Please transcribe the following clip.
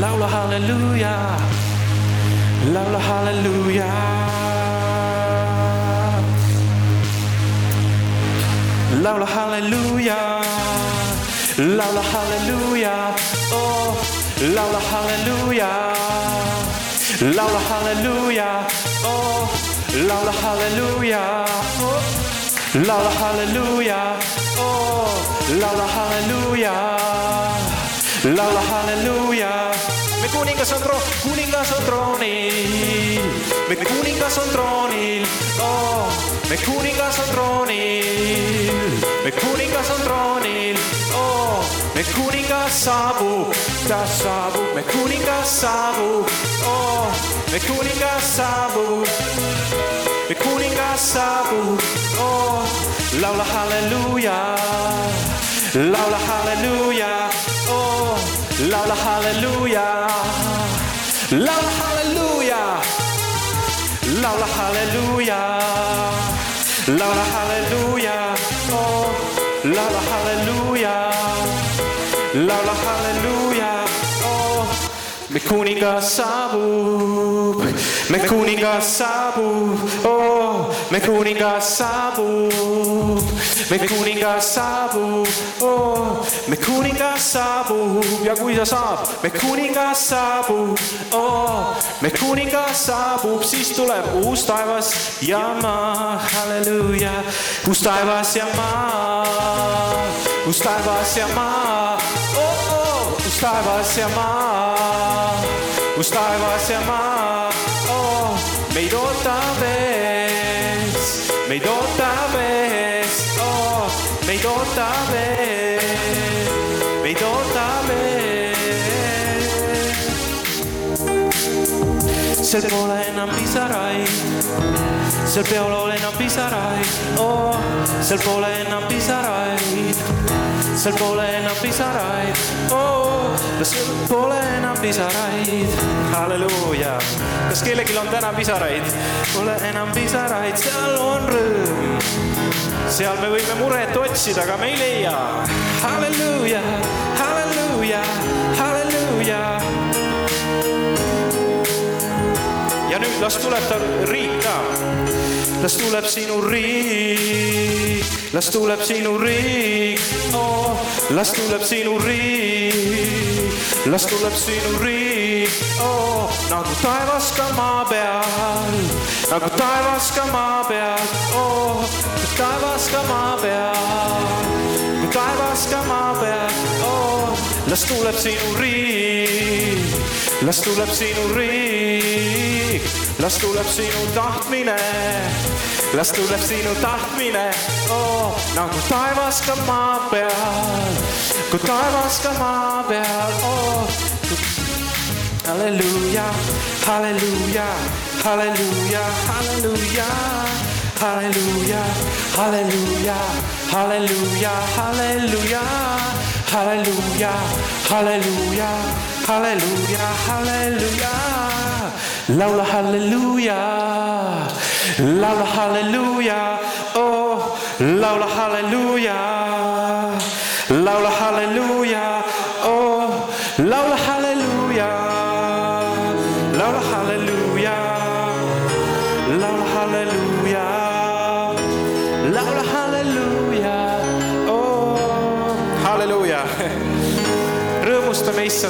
Laula hallelujah. Laula hallelujah. Laula hallelujah. Laula hallelujah. Oh, laula hallelujah. Laula hallelujah. Oh, laula hallelujah. Laula hallelujah. Oh, laula hallelujah. Laula hallelujah. Me kuningas on tro-, kuningas on troonil, me kuningas on troonil, oh, me kuningas on troonil, me kuningas on troonil, oh, me kuningas saabub, ta saabub, me kuningas saabub, oh, me kuningas saabub, me kuningas saabub, oh, laula halleluuja, laula halleluuja, oh, loud hallelujah. Loud hallelujah. Loud hallelujah. Loud hallelujah. Oh, loud hallelujah. Loud hallelujah. Oh, me kuningas saabub. Me kuningas saabub, oh, me kuningas saabub, me kuningas saabub, oh, me kuningas saabub ja kui ta saab, me kuningas saabub, oh, me kuningas saabub, siis tuleb uus taevas ja maa, halleluuja, uus taevas ja maa, uus taevas ja maa, oh, oh, uus taevas ja maa, uus taevas ja maa, meid ootab ees, meid ootab ees, oh, meid ootab ees, meid ootab ees. seal pole enam pisaraid, seal peol ole enam pisaraid, oh, seal pole enam pisaraid, seal pole enam pisaraid, oh, seal pole enam pisaraid, halleluuja. kas kellelgi on täna pisaraid? Pole enam pisaraid, seal on rõõm, seal me võime muret otsida, aga me ei leia. halleluuja, halleluuja, halleluuja ja nüüd las tuleb ta riik ka. Las tuleb sinu riik, las tuleb sinu riik oh,, las tuleb sinu riik, las tuleb sinu riik oh, nagu taevas ka maa peal, nagu taevas ka maa peal oh,, taevas ka maa peal, kui taevas ka maa peal oh, las tuleb sinu riik, las tuleb sinu riik, las tuleb sinu tahtmine, las tuleb sinu tahtmine oh,, nagu taevas ka maa peal, kui taevas ka maa peal oh,. halleluuja, halleluuja, halleluuja, halleluuja, halleluuja, halleluuja, halleluuja, halleluuja, halleluuja, halleluuja, halleluuja, halleluuja. Laula halleluja, laula halleluja, oh, laula halleluja, laula halleluja, oh, laula halleluja, laula halleluja, laula halleluja, laula halleluja, oh, halleluja. rõõmustame issand.